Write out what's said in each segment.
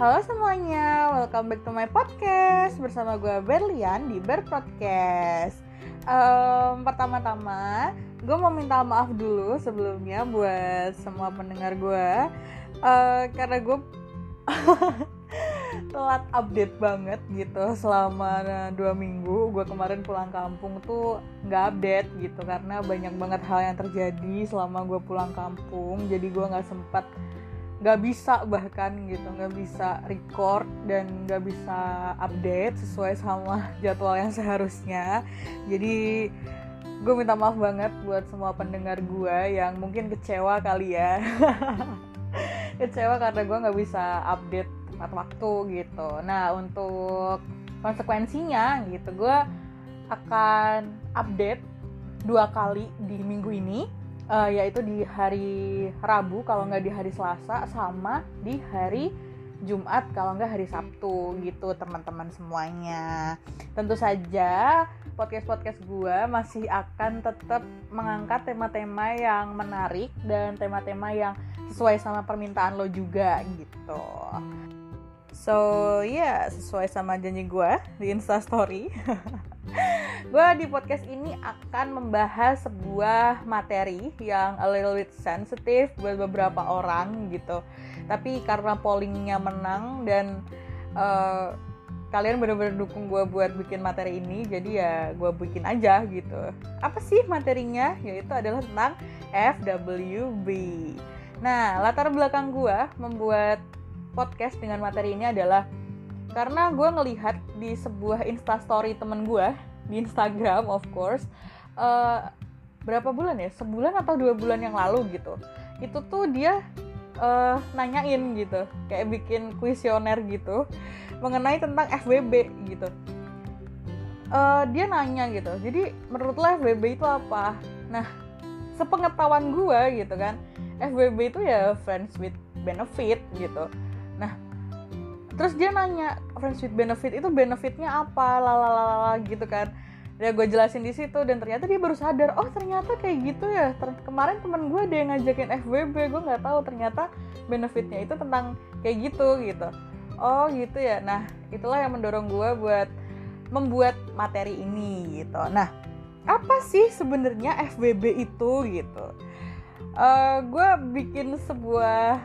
Halo semuanya, welcome back to my podcast bersama gue Berlian di Ber Podcast. Um, Pertama-tama, gue mau minta maaf dulu sebelumnya buat semua pendengar gue, uh, karena gue telat update banget gitu selama dua minggu. Gue kemarin pulang kampung tuh nggak update gitu karena banyak banget hal yang terjadi selama gue pulang kampung. Jadi gue nggak sempat nggak bisa bahkan gitu nggak bisa record dan nggak bisa update sesuai sama jadwal yang seharusnya. Jadi gue minta maaf banget buat semua pendengar gue yang mungkin kecewa kali ya. Kecewa karena gue nggak bisa update tepat waktu gitu. Nah untuk konsekuensinya gitu gue akan update dua kali di minggu ini uh, yaitu di hari Rabu kalau nggak di hari Selasa sama di hari Jumat kalau nggak hari Sabtu gitu teman-teman semuanya. Tentu saja podcast-podcast gue masih akan tetap mengangkat tema-tema yang menarik dan tema-tema yang sesuai sama permintaan lo juga gitu so ya yeah, sesuai sama janji gue di instastory gue di podcast ini akan membahas sebuah materi yang a little bit sensitive buat beberapa orang gitu. Tapi karena pollingnya menang dan uh, kalian bener-bener dukung gue buat bikin materi ini jadi ya gue bikin aja gitu. Apa sih materinya? Yaitu adalah tentang FWB nah latar belakang gue membuat podcast dengan materi ini adalah karena gue ngelihat di sebuah instastory temen gue di Instagram of course uh, berapa bulan ya? Sebulan atau dua bulan yang lalu gitu. Itu tuh dia uh, nanyain gitu kayak bikin kuesioner gitu mengenai tentang FWB gitu. Uh, dia nanya gitu jadi menurut lo FWB itu apa? Nah sepengetahuan gue gitu kan FWB itu ya friends with benefit gitu nah terus dia nanya friends with benefit itu benefitnya apa? Lalalala gitu kan. Ya gue jelasin di situ dan ternyata dia baru sadar oh ternyata kayak gitu ya. Ter kemarin temen gue ada ngajakin FWB gue nggak tahu ternyata benefitnya itu tentang kayak gitu gitu. Oh gitu ya. Nah itulah yang mendorong gue buat membuat materi ini gitu. Nah apa sih sebenarnya FWB itu gitu? Uh, gue bikin sebuah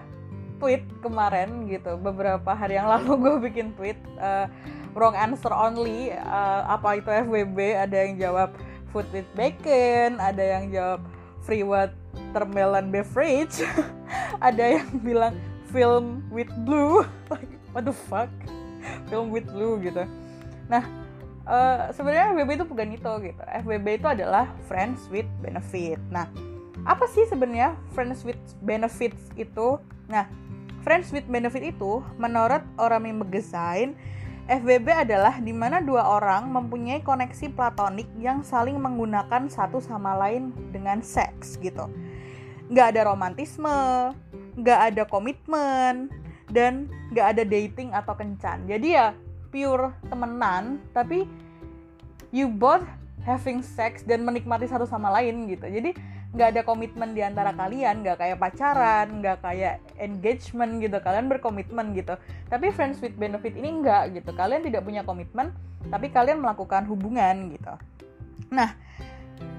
tweet kemarin gitu. Beberapa hari yang lalu gue bikin tweet uh, wrong answer only uh, apa itu FWB ada yang jawab food with bacon ada yang jawab free watermelon beverage ada yang bilang film with blue. Like what the fuck? Film with blue gitu. Nah uh, sebenarnya FWB itu bukan itu gitu. FWB itu adalah friends with benefit. Nah apa sih sebenarnya friends with benefits itu? Nah Friends with Benefit itu, menurut orang yang FBB adalah di mana dua orang mempunyai koneksi platonik yang saling menggunakan satu sama lain dengan seks gitu. Nggak ada romantisme, nggak ada komitmen, dan nggak ada dating atau kencan. Jadi ya pure temenan, tapi you both having sex dan menikmati satu sama lain gitu. Jadi nggak ada komitmen di antara kalian nggak kayak pacaran nggak kayak engagement gitu. Kalian berkomitmen gitu. Tapi friends with benefit ini nggak gitu. Kalian tidak punya komitmen tapi kalian melakukan hubungan gitu. Nah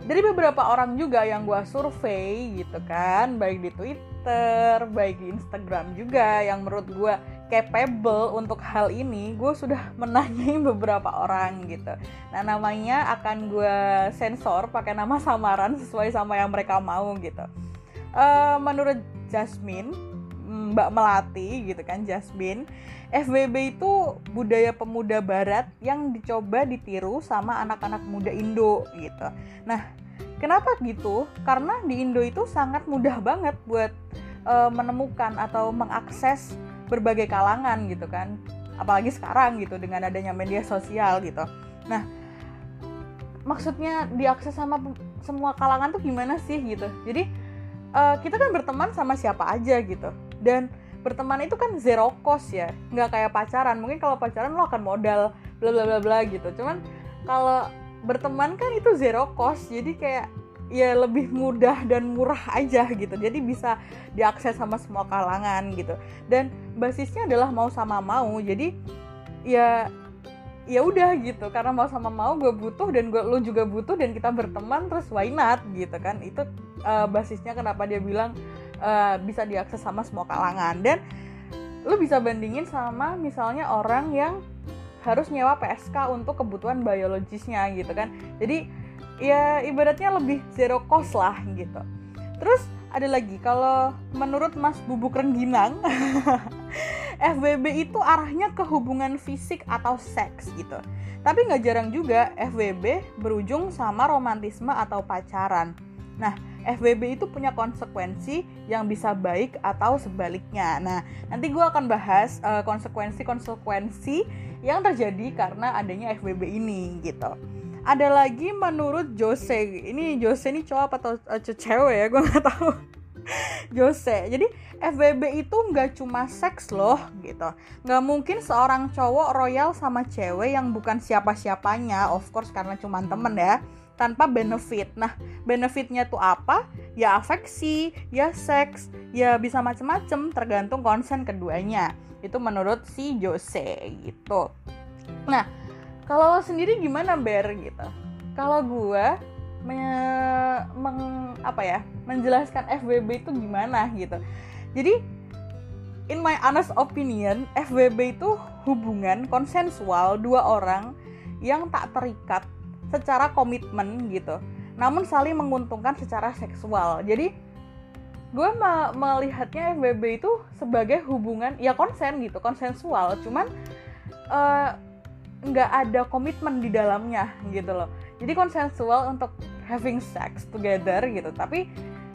dari beberapa orang juga yang gue survei gitu kan baik di Twitter baik di Instagram juga yang menurut gue capable untuk hal ini gue sudah menanyai beberapa orang gitu. Nah namanya akan gue sensor pakai nama samaran sesuai sama yang mereka mau gitu. Uh, menurut Jasmine Mbak Melati gitu kan Jasmine FBB itu budaya pemuda barat yang dicoba ditiru sama anak-anak muda Indo gitu. Nah kenapa gitu? Karena di Indo itu sangat mudah banget buat uh, menemukan atau mengakses berbagai kalangan gitu kan. Apalagi sekarang gitu dengan adanya media sosial gitu. Nah maksudnya diakses sama semua kalangan tuh gimana sih gitu? Jadi uh, kita kan berteman sama siapa aja gitu. Dan berteman itu kan zero cost ya. Nggak kayak pacaran. Mungkin kalau pacaran lo akan modal bla bla bla bla gitu. Cuman kalau berteman kan itu zero cost. Jadi kayak ya lebih mudah dan murah aja gitu. Jadi bisa diakses sama semua kalangan gitu. Dan basisnya adalah mau sama mau. Jadi ya ya udah gitu. Karena mau sama mau gue butuh dan gue lu juga butuh dan kita berteman terus why not gitu kan. Itu uh, basisnya kenapa dia bilang uh, bisa diakses sama semua kalangan. Dan lu bisa bandingin sama misalnya orang yang harus nyewa PSK untuk kebutuhan biologisnya gitu kan. Jadi ya ibaratnya lebih zero cost lah gitu terus ada lagi kalau menurut Mas Bubuk Rengginang FWB itu arahnya ke hubungan fisik atau seks gitu. Tapi nggak jarang juga FWB berujung sama romantisme atau pacaran. Nah, FWB itu punya konsekuensi yang bisa baik atau sebaliknya. Nah, nanti gue akan bahas uh, konsekuensi-konsekuensi yang terjadi karena adanya FWB ini gitu. Ada lagi menurut Jose, ini Jose ini cowok atau uh, cewek ya, gue nggak tahu. Jose. Jadi FWB itu nggak cuma seks loh gitu. Nggak mungkin seorang cowok royal sama cewek yang bukan siapa-siapanya, of course karena cuma temen ya, tanpa benefit. Nah, benefitnya tuh apa? Ya afeksi, ya seks, ya bisa macem-macem tergantung konsen keduanya. Itu menurut si Jose gitu. Nah, kalau sendiri gimana Ber gitu? Kalau gue me, meng, apa ya menjelaskan FWB itu gimana gitu? Jadi in my honest opinion FWB itu hubungan konsensual dua orang yang tak terikat secara komitmen gitu. Namun saling menguntungkan secara seksual. Jadi gue me melihatnya FWB itu sebagai hubungan ya konsen gitu konsensual. Cuman eh, nggak ada komitmen di dalamnya gitu loh. Jadi konsensual untuk having sex together gitu tapi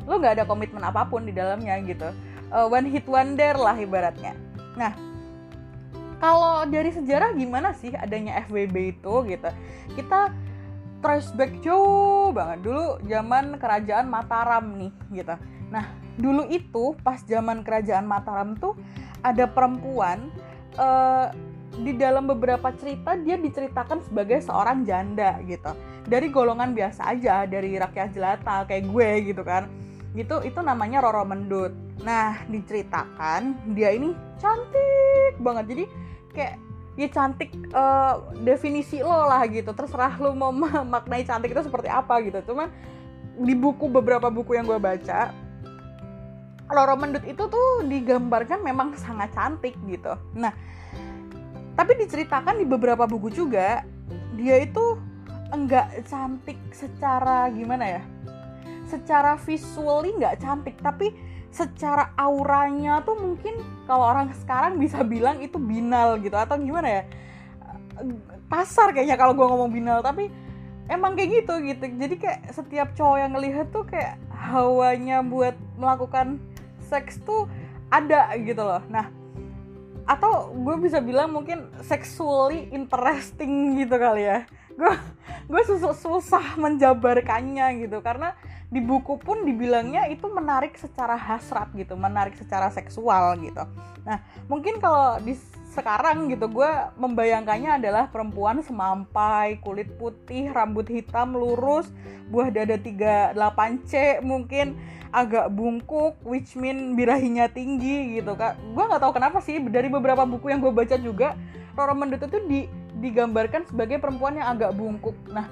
lo nggak ada komitmen apa pun di dalamnya gitu. Uh, one hit wonder lah ibaratnya. Nah kalau dari sejarah gimana sih adanya FWB itu gitu? Kita trace back jauh banget. Dulu zaman kerajaan Mataram nih gitu. Nah dulu itu pas zaman kerajaan Mataram tuh ada perempuan uh, di dalam beberapa cerita dia diceritakan sebagai seorang janda gitu. Dari golongan biasa aja dari rakyat jelata kayak gue gitu kan. Gitu itu namanya Roro Mendut. Nah diceritakan dia ini cantik banget. Jadi kayak ya cantik uh, definisi lo lah gitu. Terserah lo mau maknai cantik itu seperti apa gitu. Cuman di buku beberapa buku yang gue baca Roro Mendut itu tuh digambarkan memang sangat cantik gitu. Nah tapi diceritakan di beberapa buku juga dia itu enggak cantik secara gimana ya? Secara visually nggak cantik tapi secara auranya tuh mungkin kalau orang sekarang bisa bilang itu binal gitu atau gimana ya? Pasar kayaknya kalau gue ngomong binal tapi emang kayak gitu gitu. Jadi kayak setiap cowok yang ngelihat tuh kayak hawanya buat melakukan seks tuh ada gitu loh. Nah atau gue bisa bilang mungkin sexually interesting gitu kali ya. Gue gue susah susah menjabarkannya gitu. Karena di buku pun dibilangnya itu menarik secara hasrat gitu menarik secara seksual gitu. Nah mungkin kalau di sekarang gitu gue membayangkannya adalah perempuan semampai kulit putih rambut hitam lurus buah dada 38C mungkin agak bungkuk which mean birahinya tinggi gitu kak. Gue nggak tahu kenapa sih dari beberapa buku yang gue baca juga Roro Mendut itu di, digambarkan sebagai perempuan yang agak bungkuk. Nah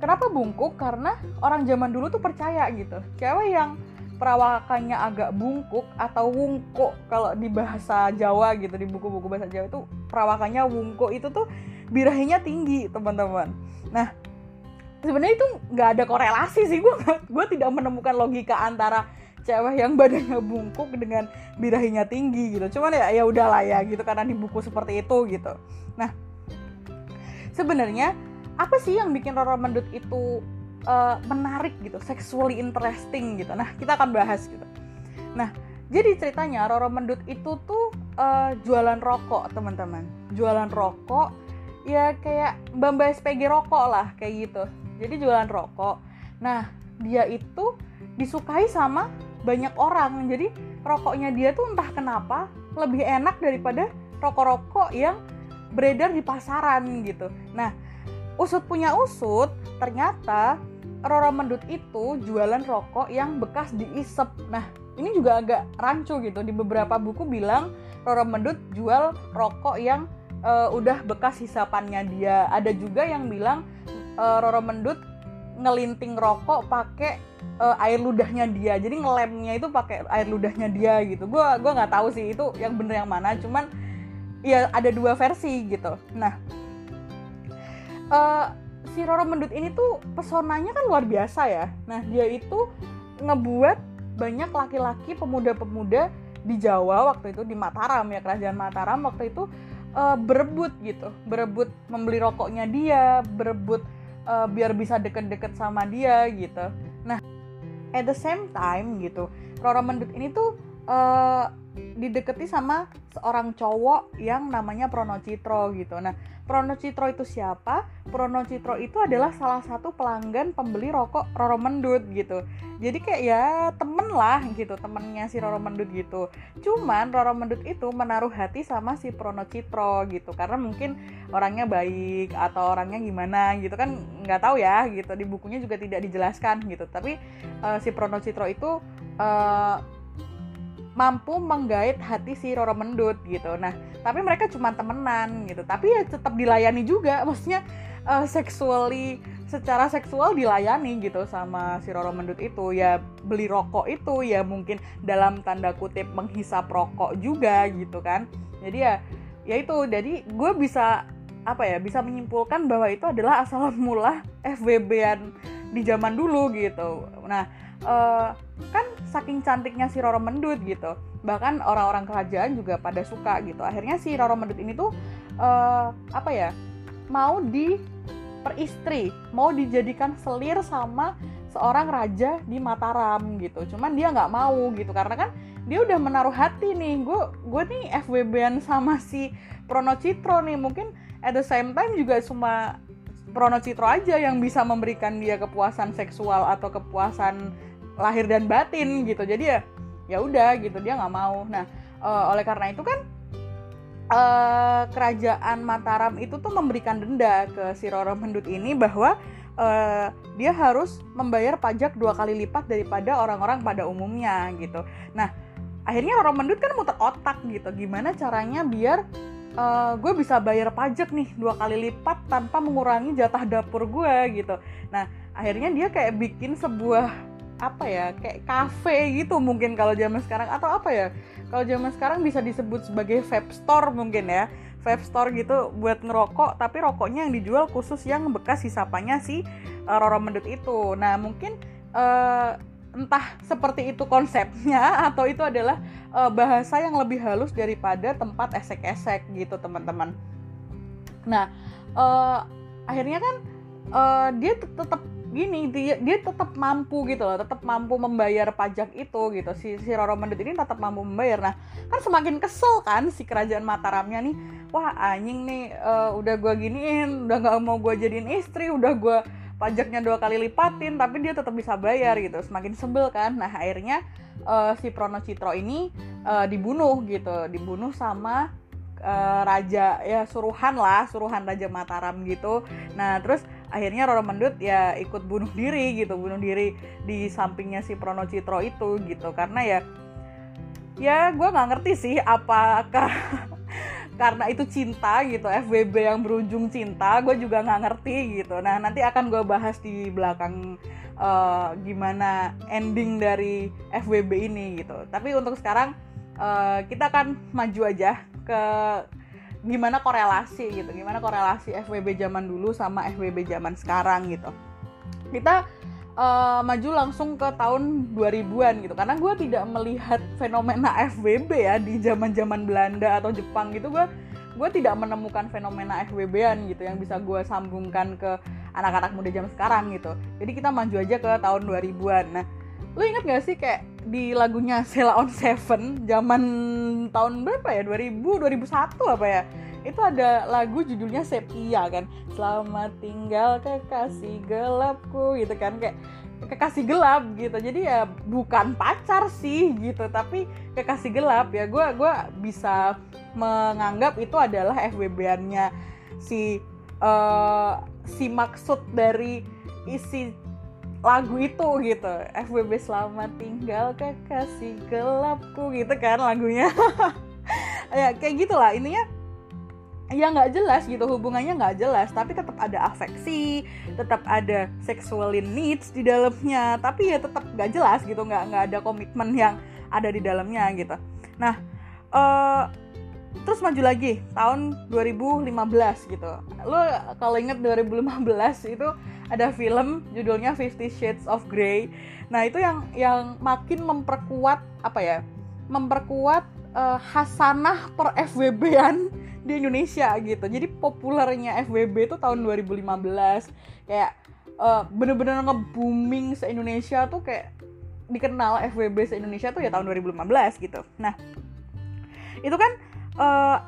kenapa bungkuk? Karena orang zaman dulu tuh percaya gitu. Cewek yang perawakannya agak bungkuk atau wungko kalau di bahasa Jawa gitu di buku-buku bahasa Jawa itu perawakannya wungko itu tuh birahinya tinggi teman-teman. Nah sebenarnya itu nggak ada korelasi sih. Gue gue tidak menemukan logika antara cewek yang badannya bungkuk dengan birahinya tinggi gitu. Cuman ya ya udahlah ya gitu karena di buku seperti itu gitu. Nah sebenarnya apa sih yang bikin Roro Mendut itu uh, menarik gitu, sexually interesting gitu. Nah, kita akan bahas gitu. Nah, jadi ceritanya Roro Mendut itu tuh uh, jualan rokok, teman-teman. Jualan rokok ya kayak Bamba SPG rokok lah kayak gitu. Jadi jualan rokok. Nah, dia itu disukai sama banyak orang. Jadi rokoknya dia tuh entah kenapa lebih enak daripada rokok-rokok yang beredar di pasaran gitu. Nah, usut punya usut, ternyata Roro Mendut itu jualan rokok yang bekas diisep. Nah, ini juga agak rancu gitu. Di beberapa buku bilang Roro Mendut jual rokok yang uh, udah bekas hisapannya dia. Ada juga yang bilang uh, Roro Mendut ngelinting rokok pakai uh, air ludahnya dia. Jadi ngelemnya itu pakai air ludahnya dia gitu. Gua gua nggak tahu sih itu yang bener yang mana. Cuman ya ada dua versi gitu. Nah, uh, si Roro Mendut ini tuh pesonanya kan luar biasa ya. Nah, dia itu ngebuat banyak laki-laki pemuda-pemuda di Jawa waktu itu di Mataram ya kerajaan Mataram waktu itu uh, berebut gitu, berebut membeli rokoknya dia, berebut uh, biar bisa deket-deket sama dia gitu. Nah, at the same time gitu, Roro Mendut ini tuh uh, dideketi sama seorang cowok yang namanya Prono Citro gitu. Nah, Prono Citro itu siapa? Prono Citro itu adalah salah satu pelanggan pembeli rokok Roro Mendut gitu. Jadi kayak ya temen lah gitu, temennya si Roro Mendut gitu. Cuman Roro Mendut itu menaruh hati sama si Prono Citro gitu, karena mungkin orangnya baik atau orangnya gimana gitu kan nggak tahu ya gitu. Di bukunya juga tidak dijelaskan gitu. Tapi uh, si Prono Citro itu uh, mampu menggait hati si Roro Mendut gitu. Nah, tapi mereka cuma temenan gitu. Tapi ya tetap dilayani juga, maksudnya uh, sexually secara seksual dilayani gitu sama si Roro Mendut itu. Ya beli rokok itu ya mungkin dalam tanda kutip menghisap rokok juga gitu kan. Jadi ya ya itu. Jadi gue bisa apa ya bisa menyimpulkan bahwa itu adalah asal mula FWB-an di zaman dulu gitu. Nah uh, kan saking cantiknya si Roro Mendut gitu. Bahkan orang-orang kerajaan juga pada suka gitu. Akhirnya si Roro Mendut ini tuh uh, apa ya mau di peristri mau dijadikan selir sama seorang raja di Mataram gitu. Cuman dia nggak mau gitu karena kan dia udah menaruh hati nih. Gue gue nih FWB-an sama si Prono Citro nih. Mungkin at the same time juga cuma Prono Citro aja yang bisa memberikan dia kepuasan seksual atau kepuasan lahir dan batin gitu. Jadi ya ya udah gitu dia nggak mau. Nah uh, oleh karena itu kan uh, kerajaan Mataram itu tuh memberikan denda ke si Roro Mendut ini bahwa uh, dia harus membayar pajak dua kali lipat daripada orang-orang pada umumnya gitu. Nah akhirnya Roro Mendut kan muter otak gitu gimana caranya biar uh, gue bisa bayar pajak nih dua kali lipat tanpa mengurangi jatah dapur gue gitu. Nah akhirnya dia kayak bikin sebuah apa ya kayak cafe gitu mungkin kalau zaman sekarang atau apa ya kalau zaman sekarang bisa disebut sebagai vape store mungkin ya. Vape store gitu buat ngerokok tapi rokoknya yang dijual khusus yang bekas hisapannya si uh, Roro Mendut itu. Nah mungkin uh, entah seperti itu konsepnya atau itu adalah uh, bahasa yang lebih halus daripada tempat esek-esek gitu teman-teman. Nah uh, akhirnya kan uh, dia tetap gini dia dia tetap mampu gitu loh tetap mampu membayar pajak itu gitu. Si si Roro Mendut ini tetap mampu membayar. Nah kan semakin kesel kan si kerajaan Mataramnya nih. Wah anjing nih uh, udah gue giniin udah nggak mau gue jadiin istri udah gue pajaknya dua kali lipatin tapi dia tetap bisa bayar gitu. Semakin sebel kan. Nah akhirnya uh, si Prono Citro ini uh, dibunuh gitu. Dibunuh sama uh, raja ya suruhan lah suruhan raja Mataram gitu. Nah terus akhirnya Roro Mendut ya ikut bunuh diri gitu bunuh diri di sampingnya si Prono Citro itu gitu. Karena ya ya gue nggak ngerti sih apakah karena itu cinta gitu FWB yang berujung cinta gue juga nggak ngerti gitu. Nah nanti akan gue bahas di belakang uh, gimana ending dari FWB ini gitu. Tapi untuk sekarang uh, kita akan maju aja ke gimana korelasi gitu gimana korelasi FWB zaman dulu sama FWB zaman sekarang gitu. Kita uh, maju langsung ke tahun 2000-an gitu karena gue tidak melihat fenomena FWB ya di zaman zaman Belanda atau Jepang gitu. Gue gue tidak menemukan fenomena FWB-an gitu yang bisa gue sambungkan ke anak-anak muda zaman sekarang gitu. Jadi kita maju aja ke tahun 2000-an nah lu inget gak sih kayak di lagunya Sela on Seven zaman tahun berapa ya? 2000 2001 apa ya? Itu ada lagu judulnya Sepia kan? Selamat tinggal kekasih gelapku gitu kan? Kayak kekasih gelap gitu. Jadi ya bukan pacar sih gitu. Tapi kekasih gelap ya. Gue gua bisa menganggap itu adalah FWB-annya si uh, si maksud dari isi lagu itu gitu. FWB selamat tinggal kekasih gelapku gitu kan lagunya. Ya kayak gitulah. Ininya ya nggak jelas gitu hubungannya nggak jelas tapi tetap ada afeksi tetap ada sexual needs di dalamnya tapi ya tetap nggak jelas gitu nggak nggak ada komitmen yang ada di dalamnya gitu. Nah uh, terus maju lagi tahun 2015 gitu. Lo kalau inget 2015 itu ada film judulnya Fifty Shades of Grey. Nah itu yang yang makin memperkuat apa ya memperkuat uh, hasanah per FWB-an di Indonesia gitu. Jadi populernya FWB itu tahun 2015 kayak uh, bener-bener nge-booming se-Indonesia tuh kayak dikenal FWB se-Indonesia tuh ya tahun 2015 gitu. Nah itu kan uh,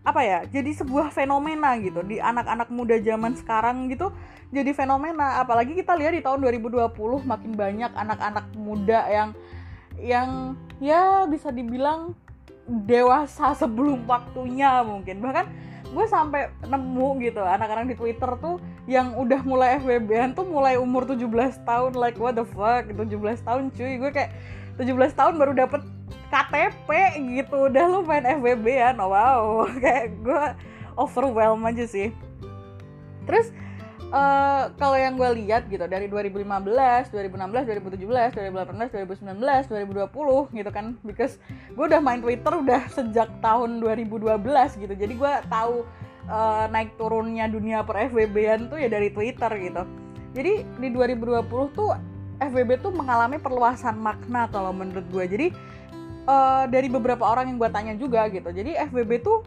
apa ya jadi sebuah fenomena gitu. Di anak-anak muda zaman sekarang gitu jadi fenomena. Apalagi kita lihat di tahun 2020 makin banyak anak-anak muda yang yang ya bisa dibilang dewasa sebelum waktunya mungkin. Bahkan gue sampai nemu gitu anak-anak di Twitter tuh yang udah mulai FWB-an tuh mulai umur 17 tahun like what the fuck 17 tahun cuy. Gue kayak 17 tahun baru dapet KTP gitu. Udah lu main FWB ya? Oh, wow. Kayak gue overwhelm aja sih. Terus uh, kalau yang gue lihat gitu dari 2015, 2016, 2017, 2018, 2019, 2020 gitu kan. Because gue udah main Twitter udah sejak tahun 2012 gitu. Jadi gue tahu uh, naik turunnya dunia per FWB-an tuh ya dari Twitter gitu. Jadi di 2020 tuh FWB tuh mengalami perluasan makna kalau menurut gue jadi uh, dari beberapa orang yang gue tanya juga gitu. Jadi FWB tuh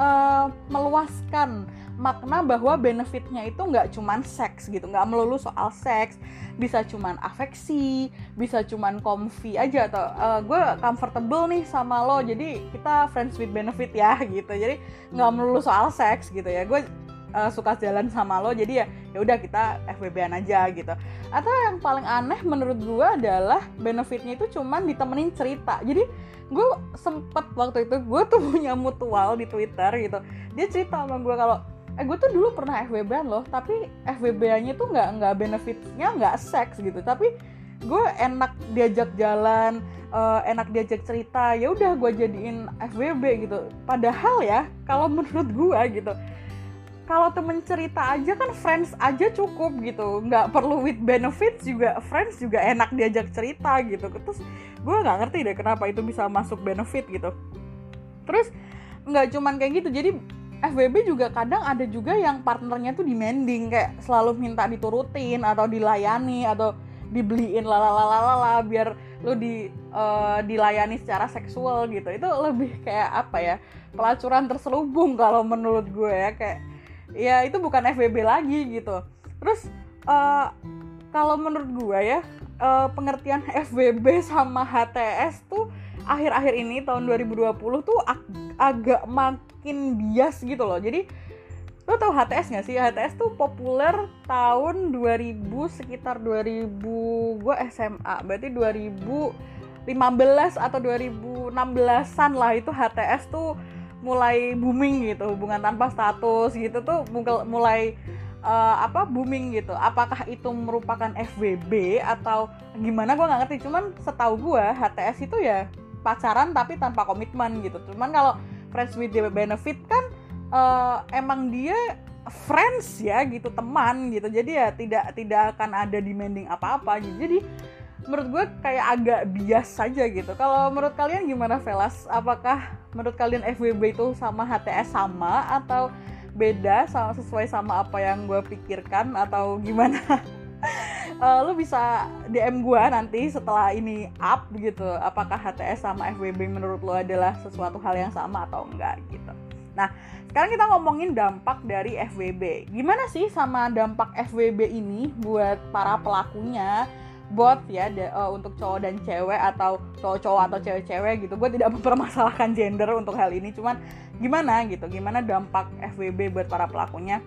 uh, meluaskan makna bahwa benefitnya itu nggak cuman seks gitu. Nggak melulu soal seks. Bisa cuman afeksi bisa cuman comfy aja atau uh, gue comfortable nih sama lo. Jadi kita friends with benefit ya gitu. Jadi nggak melulu soal seks gitu ya. Gue uh, suka jalan sama lo jadi ya ya udah kita FWB-an aja gitu. Atau yang paling aneh menurut gue adalah benefitnya itu cuman ditemenin cerita. Jadi gue sempet waktu itu gue tuh punya mutual di Twitter gitu. Dia cerita sama gue kalau eh gue tuh dulu pernah FWB-an loh tapi FWB-nya tuh nggak nggak benefitnya nggak seks gitu. Tapi gue enak diajak jalan uh, enak diajak cerita ya udah gue jadiin FWB gitu. Padahal ya kalau menurut gue gitu kalau temen cerita aja kan friends aja cukup gitu. Nggak perlu with benefits juga friends juga enak diajak cerita gitu. Terus gue nggak ngerti deh kenapa itu bisa masuk benefit gitu. Terus nggak cuman kayak gitu jadi FWB juga kadang ada juga yang partnernya tuh demanding kayak selalu minta diturutin atau dilayani atau dibeliin lalalalala biar lu di uh, dilayani secara seksual gitu. Itu lebih kayak apa ya pelacuran terselubung kalau menurut gue ya kayak ya itu bukan FWB lagi gitu. Terus uh, kalau menurut gue ya uh, pengertian FWB sama HTS tuh akhir-akhir ini tahun 2020 tuh ag agak makin bias gitu loh. Jadi lo tau HTS gak sih? HTS tuh populer tahun 2000 sekitar 2000 gue SMA berarti 2015 atau 2016an lah itu HTS tuh mulai booming gitu hubungan tanpa status gitu tuh mulai uh, apa booming gitu. Apakah itu merupakan FWB atau gimana gue nggak ngerti. Cuman setahu gue HTS itu ya pacaran tapi tanpa komitmen gitu. Cuman kalau friends with benefit kan uh, emang dia friends ya gitu teman gitu. Jadi ya tidak tidak akan ada demanding apa-apa gitu. Jadi menurut gue kayak agak bias saja gitu. Kalau menurut kalian gimana Velas? Apakah menurut kalian FWB itu sama HTS sama atau beda sama sesuai sama apa yang gue pikirkan atau gimana? Uh, lu bisa DM gue nanti setelah ini up gitu apakah HTS sama FWB menurut lo adalah sesuatu hal yang sama atau enggak gitu. Nah sekarang kita ngomongin dampak dari FWB gimana sih sama dampak FWB ini buat para pelakunya bot ya de, uh, untuk cowok dan cewek atau cowok-cowok atau cewek-cewek gitu. Gue tidak mempermasalahkan gender untuk hal ini cuman gimana gitu gimana dampak FWB buat para pelakunya.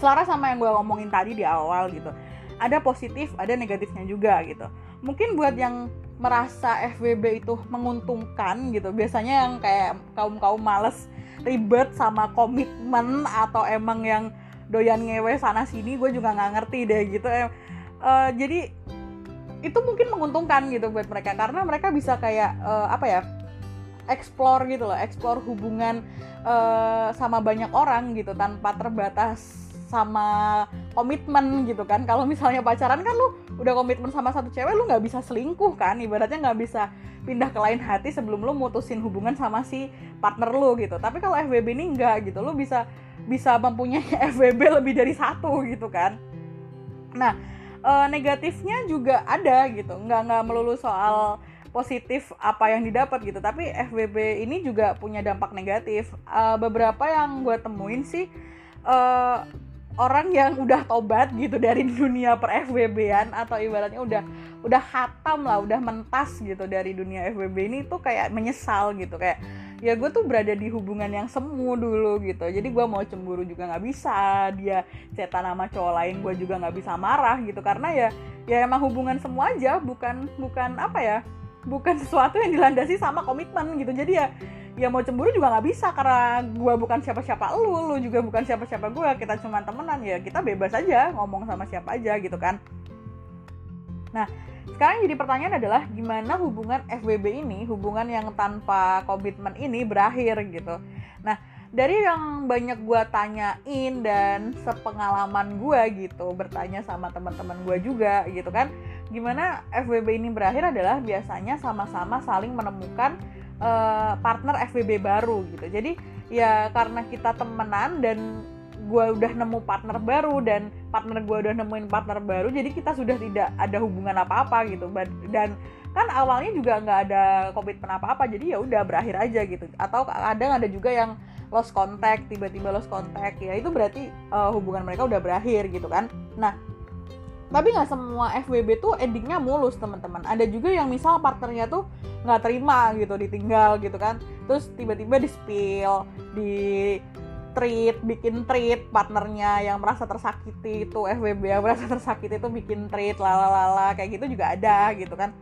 Selaras sama yang gue ngomongin tadi di awal gitu. Ada positif ada negatifnya juga gitu. Mungkin buat yang merasa FWB itu menguntungkan gitu biasanya yang kayak kaum kaum males ribet sama komitmen atau emang yang doyan ngewe sana sini gue juga nggak ngerti deh gitu. Uh, jadi itu mungkin menguntungkan gitu buat mereka karena mereka bisa kayak uh, apa ya explore gitu loh explore hubungan uh, sama banyak orang gitu tanpa terbatas sama komitmen gitu kan. Kalau misalnya pacaran kan lu udah komitmen sama satu cewek lu nggak bisa selingkuh kan. Ibaratnya nggak bisa pindah ke lain hati sebelum lu mutusin hubungan sama si partner lu gitu. Tapi kalau FWB ini enggak gitu lu bisa bisa mempunyai FWB lebih dari satu gitu kan. Nah e, negatifnya juga ada gitu. Nggak nggak melulu soal positif apa yang didapat gitu. Tapi FWB ini juga punya dampak negatif. E, beberapa yang gue temuin sih e, orang yang udah tobat gitu dari dunia per FWB-an atau ibaratnya udah udah hatam lah, udah mentas gitu dari dunia FWB ini tuh kayak menyesal gitu. Kayak ya gue tuh berada di hubungan yang semu dulu gitu. Jadi gue mau cemburu juga nggak bisa. Dia cetan nama cowok lain gue juga nggak bisa marah gitu. Karena ya ya emang hubungan semu aja bukan bukan apa ya bukan sesuatu yang dilandasi sama komitmen gitu. Jadi ya ya mau cemburu juga nggak bisa. Karena gue bukan siapa-siapa lu lu juga bukan siapa-siapa gue kita cuma temenan ya kita bebas aja ngomong sama siapa aja gitu kan. Nah sekarang jadi pertanyaan adalah gimana hubungan FBB ini hubungan yang tanpa komitmen ini berakhir gitu. Nah dari yang banyak gue tanyain dan sepengalaman gue gitu bertanya sama teman-teman gue juga gitu kan gimana FBB ini berakhir adalah biasanya sama-sama saling menemukan uh, partner FBB baru gitu. Jadi ya karena kita temenan dan gue udah nemu partner baru dan partner gue udah nemuin partner baru jadi kita sudah tidak ada hubungan apa-apa gitu. Dan kan awalnya juga nggak ada komitmen apa-apa jadi ya udah berakhir aja gitu. Atau kadang ada juga yang lost contact tiba-tiba lost contact ya itu berarti uh, hubungan mereka udah berakhir gitu kan. Nah tapi nggak semua FWB tuh endingnya mulus teman-teman. Ada juga yang misal partnernya tuh nggak terima gitu ditinggal gitu kan. Terus tiba-tiba di spill di treat bikin treat partnernya yang merasa tersakiti itu FWB yang merasa tersakiti itu bikin treat lalalala kayak gitu juga ada gitu kan.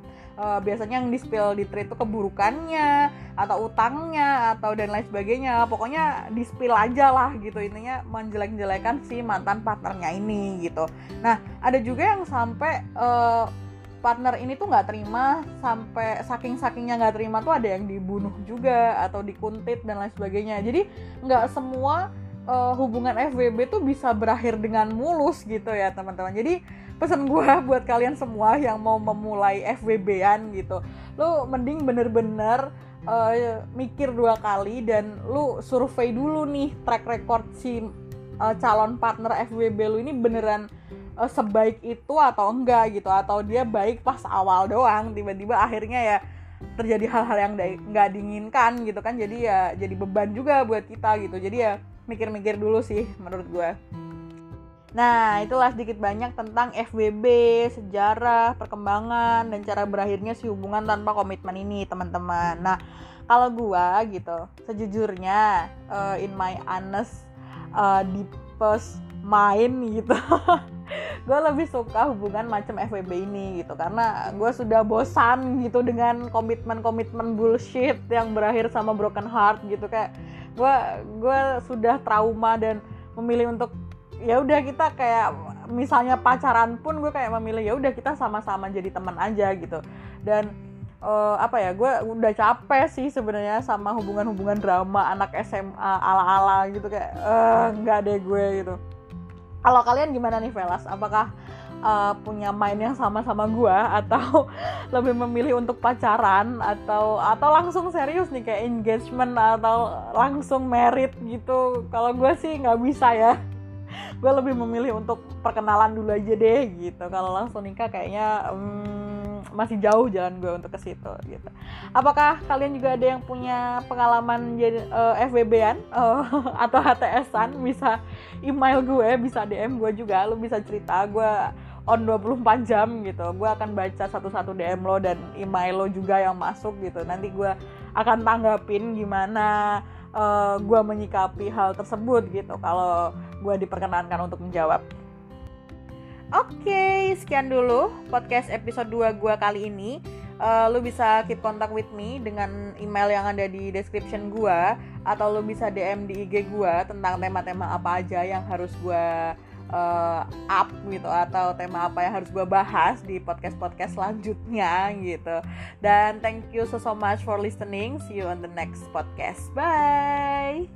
Uh, biasanya yang di spill di trade itu keburukannya atau utangnya atau dan lain sebagainya. Pokoknya di spill aja lah gitu intinya menjelek-jelekan si mantan partnernya ini gitu. Nah ada juga yang sampai uh, partner ini tuh nggak terima sampai saking sakingnya nggak terima tuh ada yang dibunuh juga atau dikuntit dan lain sebagainya. Jadi nggak semua uh, hubungan FWB tuh bisa berakhir dengan mulus gitu ya teman-teman. Jadi pesan gue buat kalian semua yang mau memulai FWB-an gitu. Lu mending bener-bener uh, mikir dua kali dan lu survei dulu nih track record si uh, calon partner FWB lu ini beneran uh, sebaik itu atau enggak gitu atau dia baik pas awal doang tiba-tiba akhirnya ya terjadi hal-hal yang nggak diinginkan gitu kan jadi ya jadi beban juga buat kita gitu jadi ya mikir-mikir dulu sih menurut gue Nah, itulah sedikit banyak tentang FWB, sejarah, perkembangan, dan cara berakhirnya si hubungan tanpa komitmen ini, teman-teman. Nah, kalau gua gitu, sejujurnya uh, in my honest uh, deepest mind gitu. gue lebih suka hubungan macam FWB ini gitu karena gue sudah bosan gitu dengan komitmen-komitmen bullshit yang berakhir sama broken heart gitu. Kayak gue gue sudah trauma dan memilih untuk ya udah kita kayak misalnya pacaran pun gue kayak memilih ya udah kita sama-sama jadi teman aja gitu. Dan uh, apa ya gue udah capek sih sebenarnya sama hubungan-hubungan drama anak SMA ala-ala gitu kayak eh, nggak uh, deh gue gitu kalau kalian gimana nih Velas? Apakah uh, punya main yang sama-sama gue atau lebih memilih untuk pacaran? Atau atau langsung serius nih kayak engagement atau langsung merit gitu? Kalau gue sih nggak bisa ya. Gue lebih memilih untuk perkenalan dulu aja deh gitu. Kalau langsung nikah kayaknya hmm, masih jauh jalan gue untuk ke situ gitu. Apakah kalian juga ada yang punya pengalaman jadi uh, eh, FWB-an uh, atau HTS-an bisa email gue bisa DM gue juga. Lo bisa cerita gue on 24 jam gitu. Gue akan baca satu-satu DM lo dan email lo juga yang masuk gitu. Nanti gue akan tanggapin gimana uh, eh, gue menyikapi hal tersebut gitu. Kalau gue diperkenankan untuk menjawab. Oke, okay, sekian dulu podcast episode 2 gue kali ini. Uh, lu bisa keep contact with me dengan email yang ada di description gue atau lu bisa DM di IG gue tentang tema-tema apa aja yang harus gue uh, up gitu atau tema apa yang harus gue bahas di podcast podcast selanjutnya gitu. Dan thank you so so much for listening. See you on the next podcast. Bye